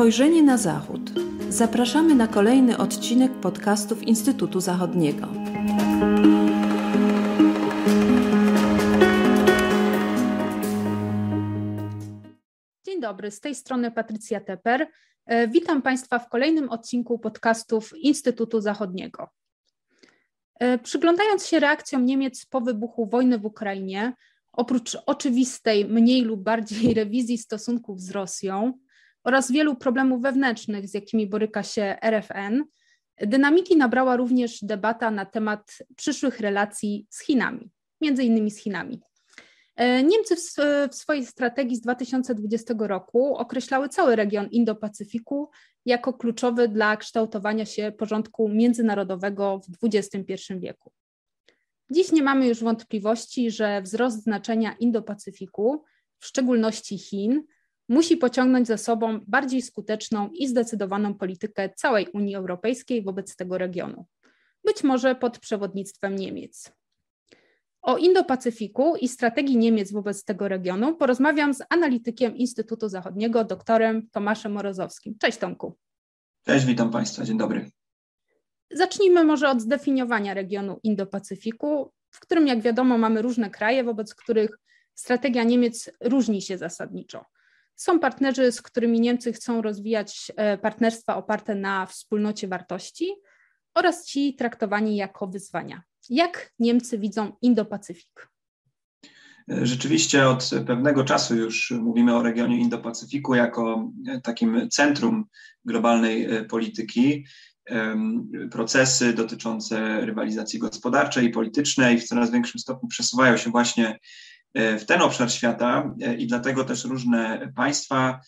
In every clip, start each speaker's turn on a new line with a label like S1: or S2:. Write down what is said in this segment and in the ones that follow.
S1: Spojrzenie na Zachód. Zapraszamy na kolejny odcinek podcastów Instytutu Zachodniego.
S2: Dzień dobry, z tej strony Patrycja Teper. E, witam Państwa w kolejnym odcinku podcastów Instytutu Zachodniego. E, przyglądając się reakcjom Niemiec po wybuchu wojny w Ukrainie, oprócz oczywistej, mniej lub bardziej rewizji stosunków z Rosją oraz wielu problemów wewnętrznych, z jakimi boryka się RFN, dynamiki nabrała również debata na temat przyszłych relacji z Chinami, między innymi z Chinami. E, Niemcy w, w swojej strategii z 2020 roku określały cały region Indo-Pacyfiku jako kluczowy dla kształtowania się porządku międzynarodowego w XXI wieku. Dziś nie mamy już wątpliwości, że wzrost znaczenia Indo-Pacyfiku, w szczególności Chin, musi pociągnąć za sobą bardziej skuteczną i zdecydowaną politykę całej Unii Europejskiej wobec tego regionu, być może pod przewodnictwem Niemiec. O Indo-Pacyfiku i strategii Niemiec wobec tego regionu porozmawiam z analitykiem Instytutu Zachodniego, doktorem Tomaszem Morozowskim. Cześć Tomku.
S3: Cześć, witam Państwa, dzień dobry.
S2: Zacznijmy może od zdefiniowania regionu Indo-Pacyfiku, w którym, jak wiadomo, mamy różne kraje, wobec których strategia Niemiec różni się zasadniczo. Są partnerzy, z którymi Niemcy chcą rozwijać e, partnerstwa oparte na wspólnocie wartości oraz ci traktowani jako wyzwania. Jak Niemcy widzą Indo-Pacyfik?
S3: Rzeczywiście od pewnego czasu już mówimy o regionie Indo-Pacyfiku jako takim centrum globalnej e, polityki. Procesy dotyczące rywalizacji gospodarczej i politycznej w coraz większym stopniu przesuwają się właśnie e, w ten obszar świata e, i dlatego też różne państwa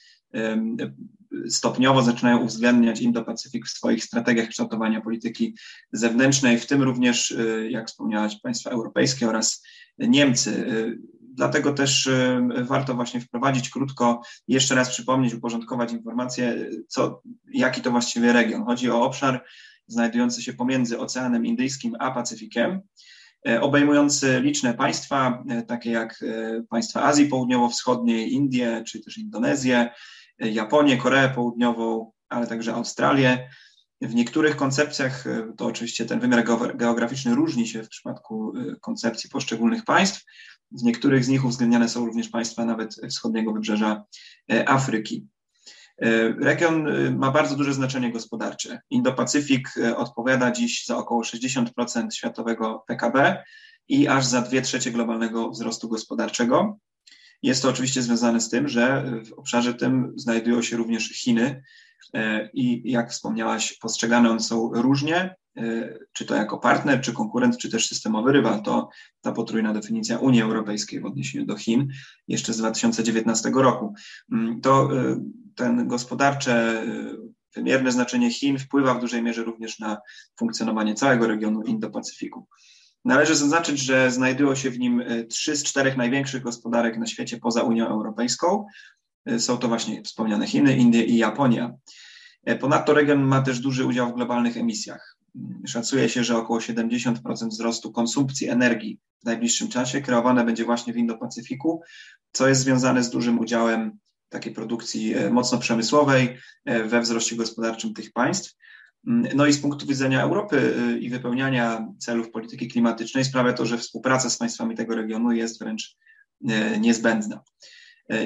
S3: stopniowo zaczynają uwzględniać Indo-Pacyfik w swoich strategiach kształtowania polityki zewnętrznej, w tym również, jak wspomniałaś, państwa europejskie oraz Niemcy. Dlatego też warto właśnie wprowadzić krótko, jeszcze raz przypomnieć, uporządkować informacje, co, jaki to właściwie region. Chodzi o obszar znajdujący się pomiędzy Oceanem Indyjskim a Pacyfikiem, obejmujący liczne państwa, takie jak państwa Azji Południowo-Wschodniej, Indie czy też Indonezję, Japonię, Koreę Południową, ale także Australię. W niektórych koncepcjach e, to oczywiście ten wymiar geograficzny różni się w przypadku e, koncepcji poszczególnych państw. W niektórych z nich uwzględniane są również państwa nawet wschodniego wybrzeża e, Afryki. Region ma bardzo duże znaczenie gospodarcze. Indo-Pacyfik odpowiada dziś za około 60% światowego PKB i aż za 2 trzecie globalnego wzrostu gospodarczego. Jest to oczywiście związane z tym, że w obszarze tym znajdują się również Chiny e, i jak wspomniałaś, postrzegane one są różnie, e, czy to jako partner, czy konkurent, czy też systemowy rywal. To ta potrójna definicja Unii Europejskiej w odniesieniu do Chin jeszcze z 2019 roku. Mm, to e, ten gospodarcze, wymierne znaczenie Chin wpływa w dużej mierze również na funkcjonowanie całego regionu Indo-Pacyfiku. Należy zaznaczyć, że znajdują się w nim e, trzy z czterech największych gospodarek na świecie poza Unią Europejską. E, są to właśnie wspomniane Chiny, Indie i Japonia. E, ponadto region ma też duży udział w globalnych emisjach. Szacuje się, że około 70% wzrostu konsumpcji energii w najbliższym czasie kreowane będzie właśnie w Indo-Pacyfiku, co jest związane z dużym udziałem takiej produkcji mocno przemysłowej we wzroście gospodarczym tych państw. Mm, no i z punktu widzenia Europy y, i wypełniania celów polityki klimatycznej sprawia to, że współpraca z państwami tego regionu jest wręcz niezbędna.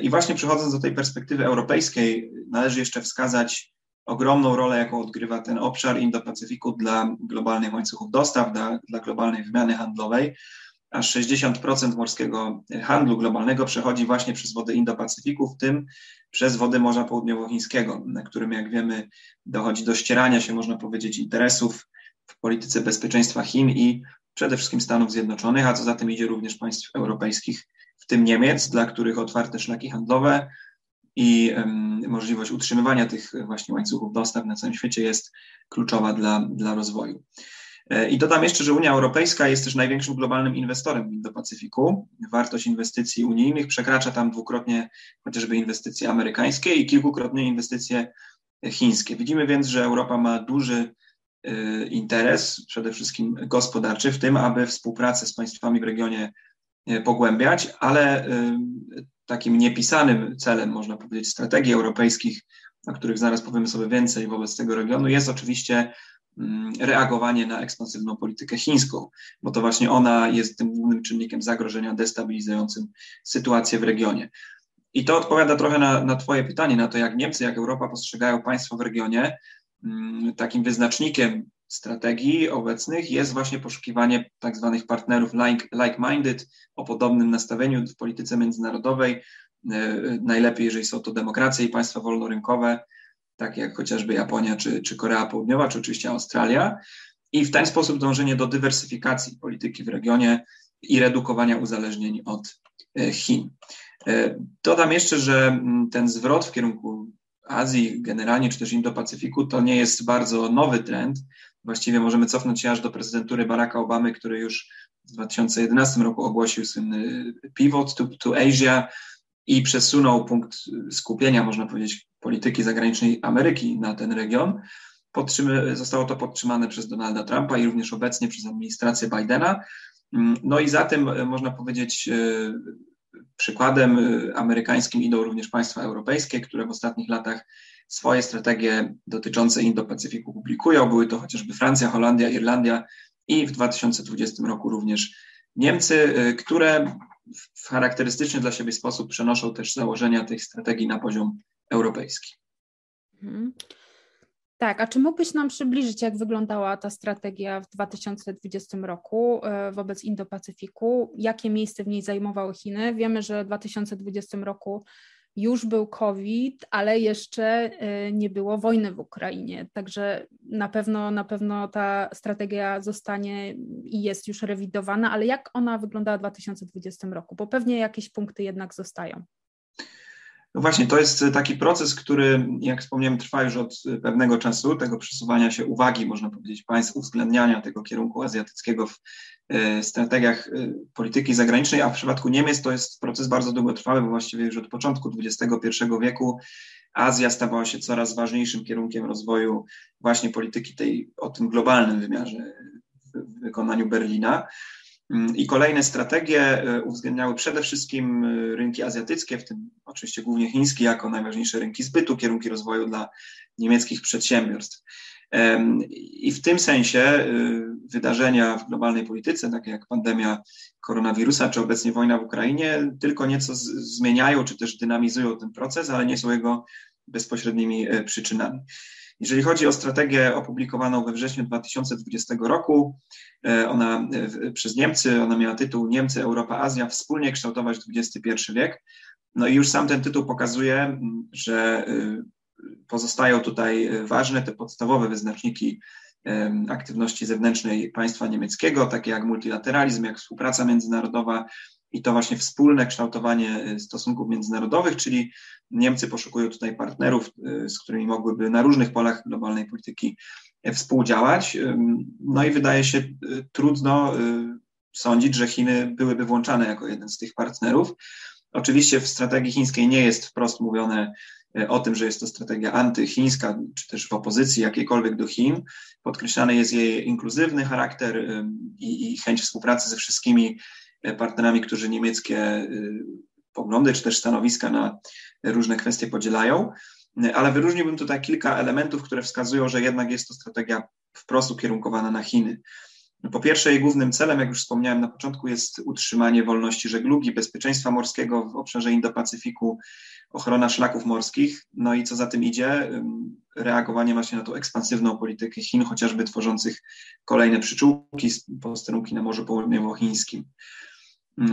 S3: I właśnie przechodząc do tej perspektywy europejskiej, należy jeszcze wskazać ogromną rolę, jaką odgrywa ten obszar Indo-Pacyfiku dla globalnych łańcuchów dostaw, dla, dla globalnej wymiany handlowej. Aż 60% morskiego handlu globalnego przechodzi właśnie przez wody Indo-Pacyfiku, w tym przez wody Morza Południowochińskiego, na którym, jak wiemy, dochodzi do ścierania się, można powiedzieć, interesów w polityce bezpieczeństwa Chin i przede wszystkim Stanów Zjednoczonych, a co za tym idzie również państw europejskich, w tym Niemiec, dla których otwarte szlaki handlowe i możliwość utrzymywania tych właśnie łańcuchów dostaw na całym świecie jest kluczowa dla, dla rozwoju. E, I dodam jeszcze, że Unia Europejska jest też największym globalnym inwestorem do Pacyfiku. Wartość inwestycji unijnych przekracza tam dwukrotnie chociażby inwestycje amerykańskie i kilkukrotnie inwestycje chińskie. Widzimy więc, że Europa ma duży e, interes, przede wszystkim gospodarczy, w tym, aby współpracę z państwami w regionie e, pogłębiać, ale takim niepisanym celem, można powiedzieć, strategii europejskich o których zaraz powiemy sobie więcej wobec tego regionu, jest oczywiście mm, reagowanie na ekspansywną politykę chińską, bo to właśnie ona jest tym głównym czynnikiem zagrożenia destabilizującym sytuację w regionie. I to odpowiada trochę na, na Twoje pytanie, na to, jak Niemcy, jak Europa postrzegają państwo w regionie. Mm, takim wyznacznikiem strategii obecnych jest właśnie poszukiwanie tak zwanych partnerów like-minded, o podobnym nastawieniu w polityce międzynarodowej. E, najlepiej, jeżeli są to demokracje i państwa wolnorynkowe, takie jak chociażby Japonia czy, czy Korea Południowa, czy oczywiście Australia. I w ten sposób dążenie do dywersyfikacji polityki w regionie i redukowania uzależnień od e, Chin. E, dodam jeszcze, że mm, ten zwrot w kierunku Azji generalnie, czy też Indo-Pacyfiku, to nie jest bardzo nowy trend. Właściwie możemy cofnąć się aż do prezydentury Baracka Obamy, który już w 2011 roku ogłosił słynny pivot to, to Asia i przesunął punkt skupienia, można powiedzieć, polityki zagranicznej Ameryki na ten region. Podtrzymy, zostało to podtrzymane przez Donalda Trumpa i również obecnie przez administrację Bidena. No i za tym, e, można powiedzieć, e, przykładem e, amerykańskim idą również państwa europejskie, które w ostatnich latach swoje strategie dotyczące Indo-Pacyfiku publikują. Były to chociażby Francja, Holandia, Irlandia i w 2020 roku również Niemcy, które w charakterystyczny dla siebie sposób przenoszą też założenia tych strategii na poziom europejski. Mhm.
S2: Tak, a czy mógłbyś nam przybliżyć, jak wyglądała ta strategia w 2020 roku e, wobec Indo-Pacyfiku? Jakie miejsce w niej zajmowały Chiny? Wiemy, że w 2020 roku już był COVID, ale jeszcze e, nie było wojny w Ukrainie. Także na pewno, na pewno ta strategia zostanie i jest już rewidowana, ale jak ona wyglądała w 2020 roku? Bo pewnie jakieś punkty jednak zostają.
S3: No właśnie, to jest taki proces, który, jak wspomniałem, trwa już od pewnego czasu, tego przesuwania się uwagi, można powiedzieć, państw, uwzględniania tego kierunku azjatyckiego w e, strategiach e, polityki zagranicznej, a w przypadku Niemiec to jest proces bardzo długotrwały, bo właściwie już od początku XXI wieku Azja stawała się coraz ważniejszym kierunkiem rozwoju właśnie polityki tej o tym globalnym wymiarze w wykonaniu Berlina. Mm, I kolejne strategie e, uwzględniały przede wszystkim e, rynki azjatyckie, w tym oczywiście głównie chiński, jako najważniejsze rynki zbytu, kierunki rozwoju dla niemieckich przedsiębiorstw. I w tym sensie e, wydarzenia w globalnej polityce, takie jak pandemia koronawirusa czy obecnie wojna w Ukrainie, tylko nieco zmieniają czy też dynamizują ten proces, ale nie są jego bezpośrednimi przyczynami. Jeżeli chodzi o strategię opublikowaną we wrześniu 2020 roku, e, ona e, przez Niemcy, ona miała tytuł Niemcy, Europa, Azja wspólnie kształtować XXI wiek. No i już sam ten tytuł pokazuje, że e, pozostają tutaj ważne te podstawowe wyznaczniki aktywności zewnętrznej państwa niemieckiego, takie jak multilateralizm, jak współpraca międzynarodowa, i to właśnie wspólne kształtowanie stosunków międzynarodowych, czyli Niemcy poszukują tutaj partnerów, y, z którymi mogłyby na różnych polach globalnej polityki e, współdziałać. No i wydaje się y, trudno sądzić, że Chiny byłyby włączane jako jeden z tych partnerów. Oczywiście w strategii chińskiej nie jest wprost mówione o tym, że jest to strategia antychińska, czy też w opozycji jakiejkolwiek do Chin. Podkreślany jest jej inkluzywny charakter i, i chęć współpracy ze wszystkimi partnerami, którzy niemieckie y, poglądy czy też stanowiska na różne kwestie podzielają, ale wyróżniłbym tutaj kilka elementów, które wskazują, że jednak jest to strategia wprost ukierunkowana na Chiny. Po pierwsze, jej głównym celem, jak już wspomniałem na początku, jest utrzymanie wolności żeglugi, bezpieczeństwa morskiego w obszarze Indo-Pacyfiku, ochrona szlaków morskich, no i co za tym idzie, reagowanie właśnie na tą ekspansywną politykę Chin, chociażby tworzących kolejne przyczółki, posterunki na Morzu Południowochińskim. Mm,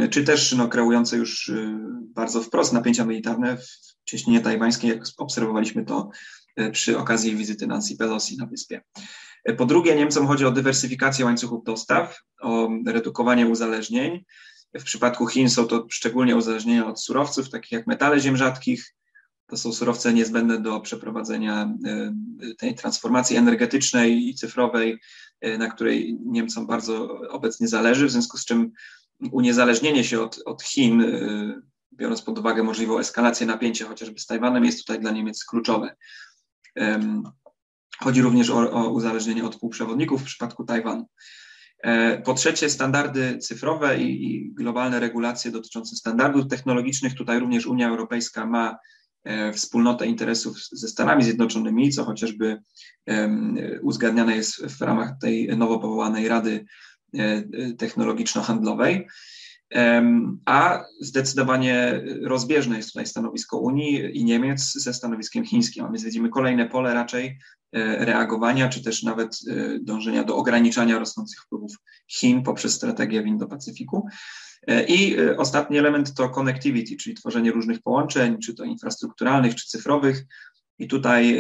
S3: czy też no, kreujące już y, bardzo wprost napięcia militarne w cieśninie tajwańskiej, jak obserwowaliśmy to y, przy okazji wizyty Nancy Pelosi na wyspie. Y, po drugie, Niemcom chodzi o dywersyfikację łańcuchów dostaw, o redukowanie uzależnień. W przypadku Chin są to szczególnie uzależnienia od surowców, takich jak metale ziem rzadkich. To są surowce niezbędne do przeprowadzenia tej transformacji energetycznej i cyfrowej, na której Niemcom bardzo obecnie zależy, w związku z czym uniezależnienie się od, od Chin, y, biorąc pod uwagę możliwą eskalację napięcia chociażby z Tajwanem, jest tutaj dla Niemiec kluczowe. Chodzi również o, o uzależnienie od półprzewodników w przypadku Tajwanu. E, po trzecie, standardy cyfrowe i, i, globalne regulacje dotyczące standardów technologicznych. Tutaj również Unia Europejska ma wspólnotę interesów ze Stanami Zjednoczonymi, co chociażby uzgadniane jest w ramach tej nowo powołanej Rady Technologiczno-Handlowej. A zdecydowanie rozbieżne jest tutaj stanowisko Unii i Niemiec ze stanowiskiem chińskim, a więc widzimy kolejne pole raczej e, reagowania, czy też nawet e, dążenia do ograniczania rosnących wpływów Chin poprzez strategię w Indo-Pacyfiku. E, I ostatni element to connectivity, czyli tworzenie różnych połączeń, czy to infrastrukturalnych, czy cyfrowych. I tutaj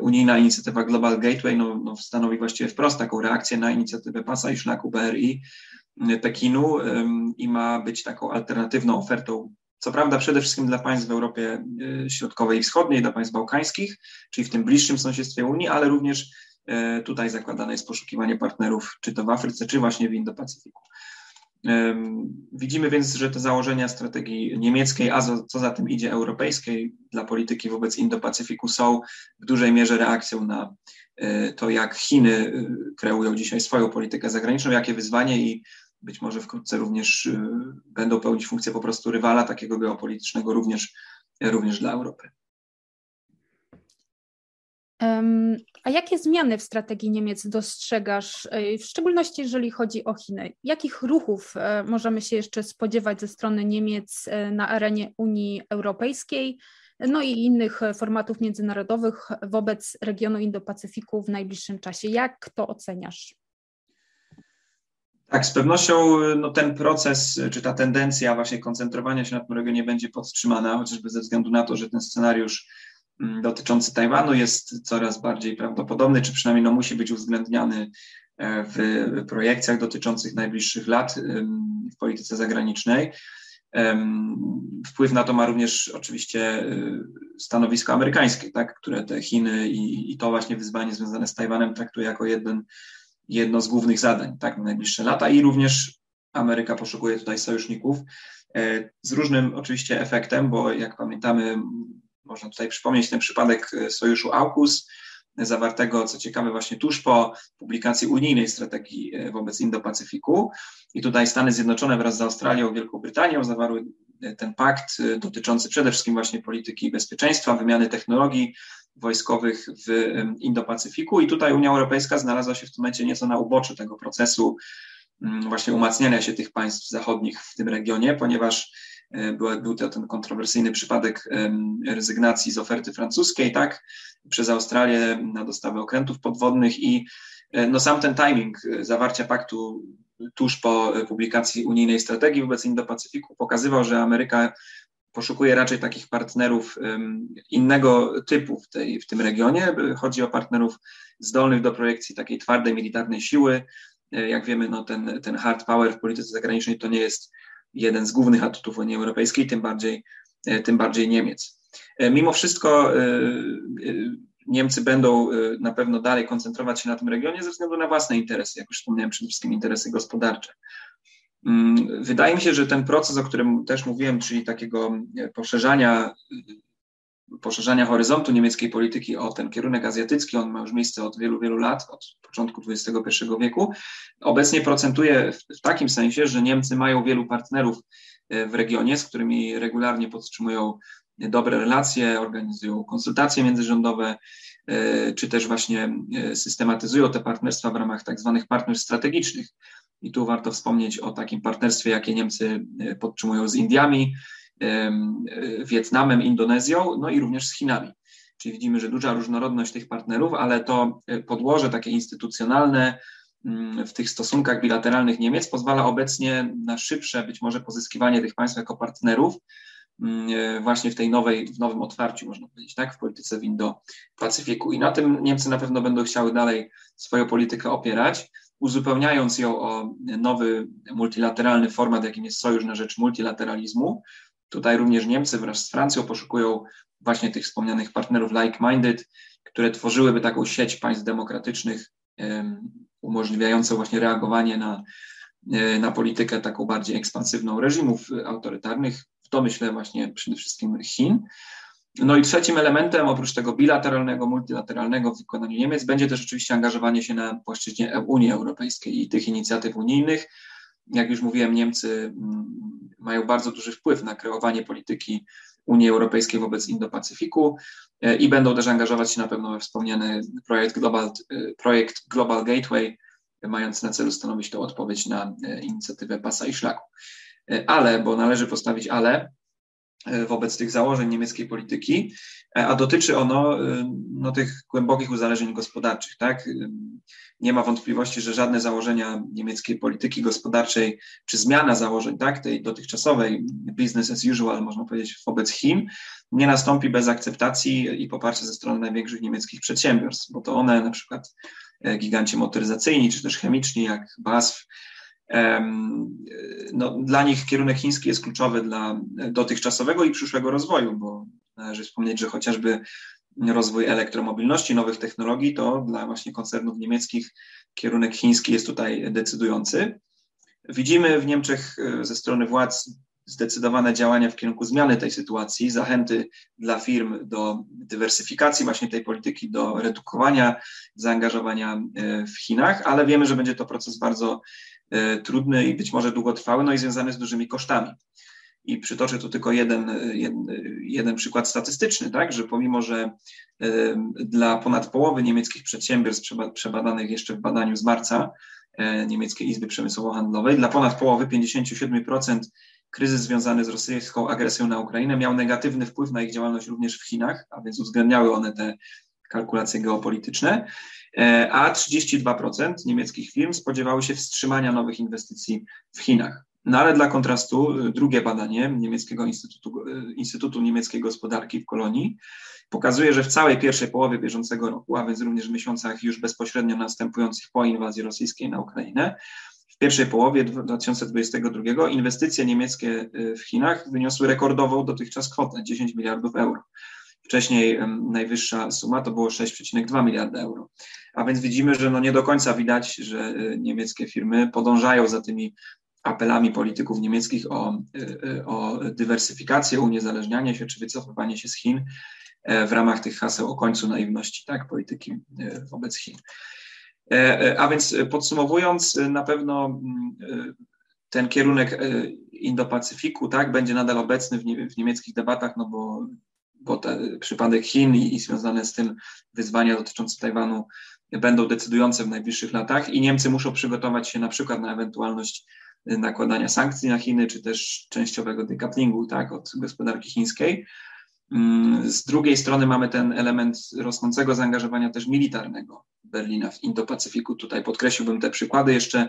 S3: unijna inicjatywa Global Gateway no, no stanowi właściwie wprost taką reakcję na inicjatywę Pasa i Szlaku BRI, Pekinu i ma być taką alternatywną ofertą, co prawda przede wszystkim dla państw w Europie e, Środkowej i Wschodniej, dla państw bałkańskich, czyli w tym bliższym sąsiedztwie Unii, ale również e, tutaj zakładane jest poszukiwanie partnerów, czy to w Afryce, czy właśnie w Indo-Pacyfiku. Widzimy więc, że te założenia strategii niemieckiej, a co za tym idzie europejskiej dla polityki wobec Indo-Pacyfiku są w dużej mierze reakcją na e, to, jak Chiny kreują dzisiaj swoją politykę zagraniczną, jakie wyzwanie i być może wkrótce również y, będą pełnić funkcję po prostu rywala takiego geopolitycznego również, również dla Europy.
S2: A jakie zmiany w strategii Niemiec dostrzegasz, w szczególności jeżeli chodzi o Chiny? Jakich ruchów y, możemy się jeszcze spodziewać ze strony Niemiec na arenie Unii Europejskiej, no i innych formatów międzynarodowych wobec regionu Indo-Pacyfiku w najbliższym czasie? Jak to oceniasz?
S3: Tak, z pewnością no, ten proces, czy ta tendencja właśnie koncentrowania się na tym regionie będzie podtrzymana, chociażby ze względu na to, że ten scenariusz dotyczący Tajwanu jest coraz bardziej prawdopodobny, czy przynajmniej no, musi być uwzględniany e, w projekcjach dotyczących najbliższych lat w polityce zagranicznej. Wpływ na to ma również oczywiście e, stanowisko amerykańskie, tak, które te Chiny i, i to właśnie wyzwanie związane z Tajwanem traktuje jako jeden jedno z głównych zadań tak, na najbliższe lata i również Ameryka poszukuje tutaj sojuszników e, z różnym oczywiście efektem, bo jak pamiętamy, można tutaj przypomnieć ten przypadek e, sojuszu AUKUS, zawartego, co ciekawe, właśnie tuż po publikacji unijnej strategii e, wobec Indo-Pacyfiku. I tutaj Stany Zjednoczone wraz z Australią Wielką Brytanią zawarły ten pakt dotyczący przede wszystkim właśnie polityki bezpieczeństwa, wymiany technologii, wojskowych w Indo-Pacyfiku i tutaj Unia Europejska znalazła się w tym momencie nieco na uboczu tego procesu właśnie umacniania się tych państw zachodnich w tym regionie, ponieważ e, był, to ten kontrowersyjny przypadek rezygnacji z oferty francuskiej, tak, przez Australię na dostawę okrętów podwodnych i e, no sam ten timing e, zawarcia paktu tuż po publikacji unijnej strategii wobec Indo-Pacyfiku pokazywał, że Ameryka poszukuje raczej takich partnerów innego typu w, tej, w tym regionie. Chodzi o partnerów zdolnych do projekcji takiej twardej militarnej siły. Jak wiemy, no ten, ten hard power w polityce zagranicznej to nie jest jeden z głównych atutów Unii Europejskiej, tym bardziej, e, tym bardziej Niemiec. E, mimo wszystko Niemcy będą na pewno dalej koncentrować się na tym regionie ze względu na własne interesy, jak już wspomniałem, przede wszystkim interesy gospodarcze. Mm, wydaje mi się, że ten proces, o którym też mówiłem, czyli takiego poszerzania, poszerzania horyzontu niemieckiej polityki o ten kierunek azjatycki, on ma już miejsce od wielu, wielu lat, od początku XXI wieku, obecnie procentuje w, w takim sensie, że Niemcy mają wielu partnerów e, w regionie, z którymi regularnie podtrzymują dobre relacje, organizują konsultacje międzyrządowe, e, czy też właśnie e, systematyzują te partnerstwa w ramach tak zwanych partnerstw strategicznych. I tu warto wspomnieć o takim partnerstwie, jakie Niemcy podtrzymują z Indiami, Wietnamem, Indonezją, no i również z Chinami. Czyli widzimy, że duża różnorodność tych partnerów, ale to e, podłoże takie instytucjonalne mm, w tych stosunkach bilateralnych Niemiec pozwala obecnie na szybsze być może pozyskiwanie tych państw jako partnerów mm, właśnie w tej nowej, w nowym otwarciu, można powiedzieć, tak, w polityce w Indo-Pacyfiku. I na tym Niemcy na pewno będą chciały dalej swoją politykę opierać uzupełniając ją o nowy multilateralny format, jakim jest Sojusz na rzecz multilateralizmu. Tutaj również Niemcy wraz z Francją poszukują właśnie tych wspomnianych partnerów like-minded, które tworzyłyby taką sieć państw demokratycznych, umożliwiającą właśnie reagowanie na, e, na politykę taką bardziej ekspansywną reżimów autorytarnych, w to myślę właśnie przede wszystkim Chin. No i trzecim elementem, oprócz tego bilateralnego, multilateralnego w wykonaniu Niemiec, będzie też oczywiście angażowanie się na płaszczyźnie Unii Europejskiej i tych inicjatyw unijnych. Jak już mówiłem, Niemcy mm, mają bardzo duży wpływ na kreowanie polityki Unii Europejskiej wobec Indo-Pacyfiku i będą też angażować się na pewno we wspomniany projekt Global, projekt Global Gateway, mający na celu stanowić to odpowiedź na inicjatywę Pasa i Szlaku. Ale, bo należy postawić ale, E, wobec tych założeń niemieckiej polityki, e, a dotyczy ono e, no, tych głębokich uzależnień gospodarczych. Tak? Nie ma wątpliwości, że żadne założenia niemieckiej polityki gospodarczej, czy zmiana założeń tak, tej dotychczasowej business as usual, można powiedzieć, wobec Chin, nie nastąpi bez akceptacji i poparcia ze strony największych niemieckich przedsiębiorstw, bo to one, na przykład giganci motoryzacyjni, czy też chemiczni, jak BASF, no, dla nich kierunek chiński jest kluczowy dla dotychczasowego i przyszłego rozwoju, bo należy wspomnieć, że chociażby rozwój elektromobilności, nowych technologii, to dla właśnie koncernów niemieckich kierunek chiński jest tutaj decydujący. Widzimy w Niemczech e, ze strony władz zdecydowane działania w kierunku zmiany tej sytuacji, zachęty dla firm do dywersyfikacji właśnie tej polityki, do redukowania zaangażowania e, w Chinach, ale wiemy, że będzie to proces bardzo trudny i być może długotrwały, no i związany z dużymi kosztami. I przytoczę tu tylko jeden, jeden, jeden przykład statystyczny, tak, że pomimo, że e, dla ponad połowy niemieckich przedsiębiorstw przebadanych jeszcze w badaniu z marca e, Niemieckiej Izby Przemysłowo-Handlowej, dla ponad połowy 57% kryzys związany z rosyjską agresją na Ukrainę miał negatywny wpływ na ich działalność również w Chinach, a więc uwzględniały one te kalkulacje geopolityczne. E, a 32% niemieckich firm spodziewały się wstrzymania nowych inwestycji w Chinach. No ale dla kontrastu e, drugie badanie Niemieckiego Instytutu, e, Instytutu Niemieckiej Gospodarki w Kolonii pokazuje, że w całej pierwszej połowie bieżącego roku, a więc również w miesiącach już bezpośrednio następujących po inwazji rosyjskiej na Ukrainę, w pierwszej połowie 2022 inwestycje niemieckie w Chinach wyniosły rekordową dotychczas kwotę 10 miliardów euro. Wcześniej najwyższa suma to było 6,2 miliarda euro. A więc widzimy, że no nie do końca widać, że y, niemieckie firmy podążają za tymi apelami polityków niemieckich o, y, y, o dywersyfikację, uniezależnianie się czy wycofywanie się z Chin e, w ramach tych haseł o końcu naiwności tak, polityki wobec Chin. E, e, a więc podsumowując, na pewno ten kierunek Indo-Pacyfiku tak, będzie nadal obecny w, nie, w niemieckich debatach, no bo bo ten przypadek Chin i, i związane z tym wyzwania dotyczące Tajwanu będą decydujące w najbliższych latach i Niemcy muszą przygotować się na przykład na ewentualność nakładania sankcji na Chiny, czy też częściowego decouplingu tak, od gospodarki chińskiej. Mm, z drugiej strony mamy ten element rosnącego zaangażowania też militarnego Berlina w Indo-Pacyfiku. Tutaj podkreśliłbym te przykłady jeszcze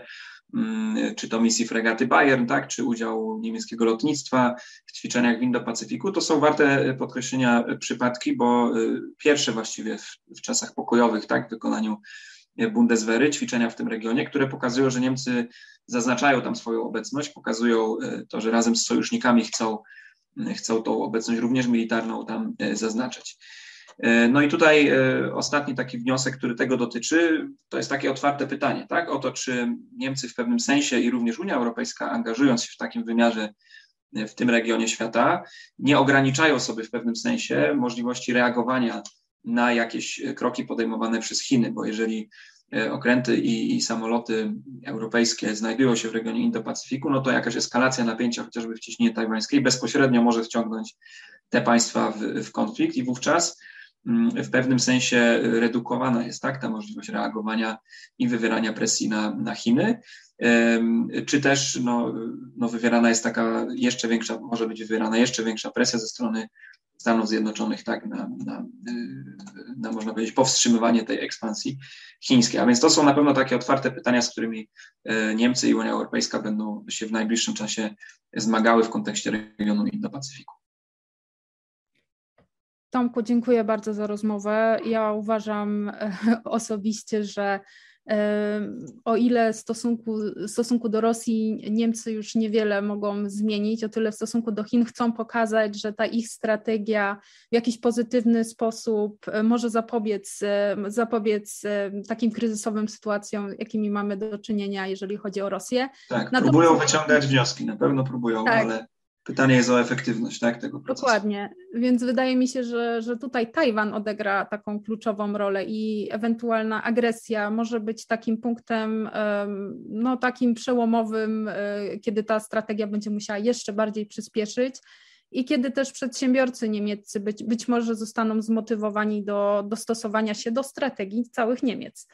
S3: Mm, czy to misji fregaty Bayern, tak, czy udział niemieckiego lotnictwa w ćwiczeniach w Indo-Pacyfiku, to są warte podkreślenia przypadki, bo y, pierwsze właściwie w, w czasach pokojowych, tak, w wykonaniu Bundeswehry, ćwiczenia w tym regionie, które pokazują, że Niemcy zaznaczają tam swoją obecność, pokazują y, to, że razem z sojusznikami chcą, chcą tą obecność również militarną tam zaznaczać. E, no i tutaj e, ostatni taki wniosek, który tego dotyczy, to jest takie otwarte pytanie, tak? O to, czy Niemcy w pewnym sensie i również Unia Europejska, angażując się w takim wymiarze e, w tym regionie świata, nie ograniczają sobie w pewnym sensie możliwości reagowania na jakieś kroki podejmowane przez Chiny, bo jeżeli okręty i, i, samoloty europejskie znajdują się w regionie Indo-Pacyfiku, no to jakaś eskalacja napięcia, chociażby w cieśninie tajwańskiej, bezpośrednio może wciągnąć te państwa w, w konflikt. I wówczas Mm, w pewnym sensie redukowana jest tak, ta możliwość reagowania i wywierania presji na, na Chiny, czy też no, no wywierana jest taka jeszcze większa, może być wywierana jeszcze większa presja ze strony Stanów Zjednoczonych tak, na, na, na, można powiedzieć, powstrzymywanie tej ekspansji chińskiej. A więc to są na pewno takie otwarte pytania, z którymi e, Niemcy i Unia Europejska będą się w najbliższym czasie zmagały w kontekście regionu Indo-Pacyfiku.
S2: Tomku, dziękuję bardzo za rozmowę. Ja uważam osobiście, że o ile w stosunku, w stosunku do Rosji Niemcy już niewiele mogą zmienić, o tyle w stosunku do Chin chcą pokazać, że ta ich strategia w jakiś pozytywny sposób e, może zapobiec, e, zapobiec e, takim kryzysowym sytuacjom, jakimi mamy do czynienia, jeżeli chodzi o Rosję.
S3: Tak, Natomiast... próbują wyciągać wnioski, na pewno próbują, tak. ale Pytanie jest o efektywność tak, tego procesu.
S2: Dokładnie, więc wydaje mi się, że, że tutaj Tajwan odegra taką kluczową rolę i ewentualna agresja może być takim punktem, no takim przełomowym, e, kiedy ta strategia będzie musiała jeszcze bardziej przyspieszyć i kiedy też przedsiębiorcy niemieccy być, być może zostaną zmotywowani do dostosowania się do strategii całych Niemiec.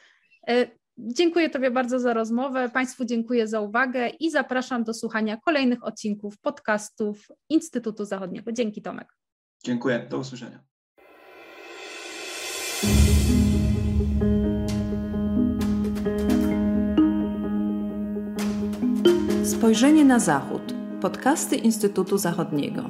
S2: Dziękuję Tobie bardzo za rozmowę, Państwu dziękuję za uwagę i zapraszam do słuchania kolejnych odcinków podcastów Instytutu Zachodniego. Dzięki Tomek.
S3: Dziękuję, do usłyszenia.
S1: Spojrzenie na Zachód. Podcasty Instytutu Zachodniego.